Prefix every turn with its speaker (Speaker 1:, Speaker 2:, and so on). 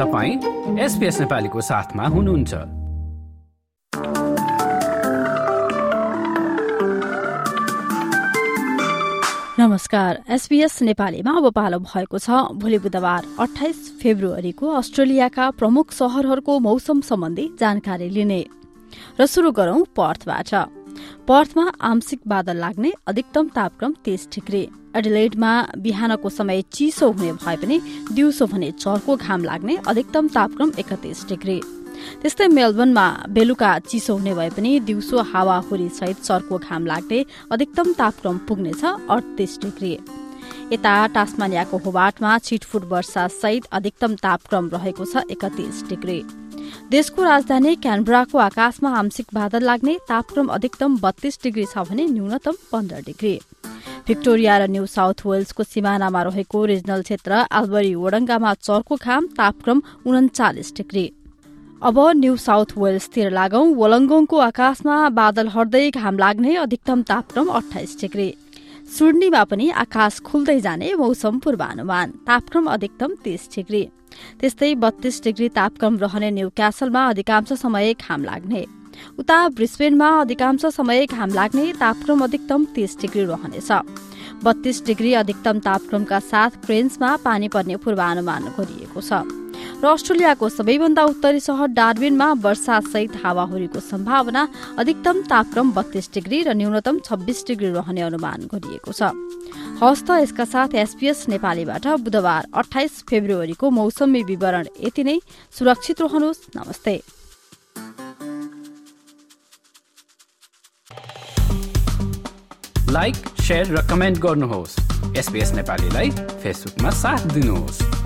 Speaker 1: तपाईँ एसपिएस नेपालीको साथमा हुनुहुन्छ।
Speaker 2: नमस्कार एसबीएस नेपालीमा अब पालो भएको छ भोलि बुधबार अठाइस फेब्रुअरीको अस्ट्रेलियाका प्रमुख शहरहरूको मौसम सम्बन्धी जानकारी लिने। र शुरू गरौं पर्थबाट। पर्थमा आंशिक बादल लाग्ने अधिकतम तापक्रम तीस डिग्री। एडिलेडमा बिहानको समय चिसो हुने भए पनि दिउँसो भने चर्को घाम लाग्ने अधिकतम तापक्रम एकतिस डिग्री। त्यस्तै मेलबर्नमा बेलुका चिसो हुने भए पनि दिउँसो हावाहुरी सहित चर्को घाम लाग्ने अधिकतम तापक्रम पुग्नेछ अडतिस डिग्री। यता टास्मानियाको होबाटमा छिटफुट वर्षा सहित अधिकतम तापक्रम रहेको छ एकतिस डिग्री। देशको राजधानी क्यानब्राको आकाशमा आंशिक बादल लाग्ने तापक्रम अधिकतम बत्तीस डिग्री छ भने न्यूनतम पन्ध्र डिग्री। भिक्टोरिया र न्यू साउथ वेल्सको सिमानामा रहेको रिजनल क्षेत्र आलबरी वडङ्गामा चर्को घाम तापक्रम उन्चालिस डिग्री। अब न्यू साउथ वेल्सतिर लागौं वलङ्गोङको आकाशमा बादल हट्दै घाम लाग्ने अधिकतम तापक्रम अठाइस डिग्री। सुर्नीमा पनि आकाश खुल्दै जाने मौसम पूर्वानुमान। तापक्रम अधिकतम तीस डिग्री। त्यस्तै बत्तीस डिग्री तापक्रम रहने न्यू क्यासलमा अधिकांश समय घाम लाग्ने। उता ब्रिस्बेनमा अधिकांश समय घाम लाग्ने तापक्रम अधिकतम तीस डिग्री रहनेछ। बत्तीस डिग्री अधिकतम तापक्रमका साथ क्रेन्समा पानी पर्ने पूर्वानुमान गरिएको छ। र अस्ट्रेलियाको सबैभन्दा उत्तरी सहर डार्बिनमा वर्षासहित हावाहुरीको सम्भावना अधिकतम तापक्रम बत्तीस डिग्री र न्यूनतम छब्बीस डिग्री रहने अनुमान गरिएको छ। हस्त यसका साथ एसपीएस नेपालीबाट बुधबार अठाइस फेब्रुअरीको मौसमी विवरण यति नै। सुरक्षित रहनुहोस्। नमस्ते।
Speaker 1: लाइक र कमेन्ट गर्नुहोस्। एसपिएस नेपालीलाई फेसबुकमा साथ दिनुहोस्।